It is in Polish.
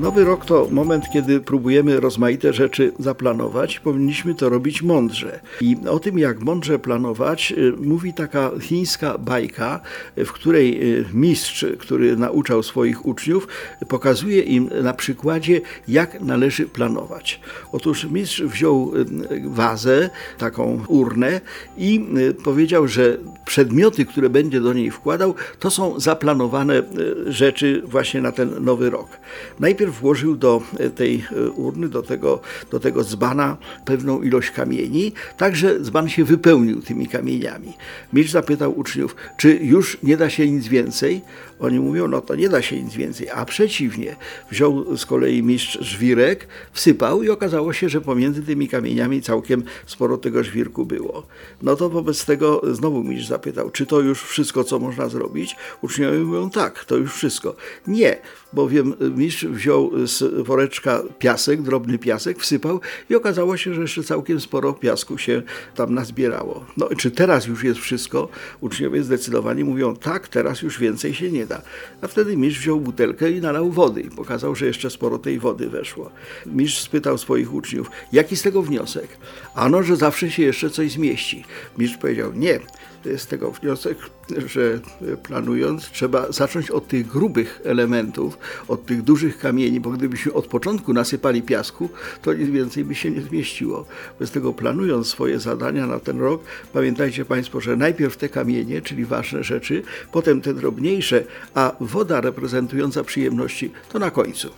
Nowy rok to moment, kiedy próbujemy rozmaite rzeczy zaplanować. Powinniśmy to robić mądrze. I o tym, jak mądrze planować, y, mówi taka chińska bajka, w której y, mistrz, który nauczał swoich uczniów, pokazuje im na przykładzie, jak należy planować. Otóż mistrz wziął y, wazę, taką urnę i powiedział, że przedmioty, które będzie do niej wkładał, to są zaplanowane rzeczy właśnie na ten nowy rok. Najpierw włożył do tej urny, do tego, do tego dzbana pewną ilość kamieni, tak że dzban się wypełnił tymi kamieniami. Mistrz zapytał uczniów, czy już nie da się nic więcej? Oni mówią, no to nie da się nic więcej, a przeciwnie. Wziął z kolei mistrz żwirek, wsypał i okazało się, że pomiędzy tymi kamieniami całkiem sporo tego żwirku było. No to wobec tego znowu mistrz zapytał, czy to już wszystko, co można zrobić? Uczniowie mówią, tak, to już wszystko. Nie, bowiem mistrz wziął z woreczka piasek, drobny piasek, wsypał i okazało się, że jeszcze całkiem sporo piasku się tam nazbierało. No czy teraz już jest wszystko? Uczniowie zdecydowani mówią, tak, teraz już więcej się nie da. A wtedy mistrz wziął butelkę i nalał wody i pokazał, że jeszcze sporo tej wody weszło. Mistrz spytał swoich uczniów, jaki z tego wniosek? Ano, że zawsze się jeszcze coś zmieści. Mistrz powiedział, nie, to jest z tego wniosek, że planując trzeba zacząć od tych grubych elementów, od tych dużych kamieni, bo gdybyśmy od początku nasypali piasku, to nic więcej by się nie zmieściło. Bez tego planując swoje zadania na ten rok, pamiętajcie Państwo, że najpierw te kamienie, czyli ważne rzeczy, potem te drobniejsze, a woda reprezentująca przyjemności to na końcu.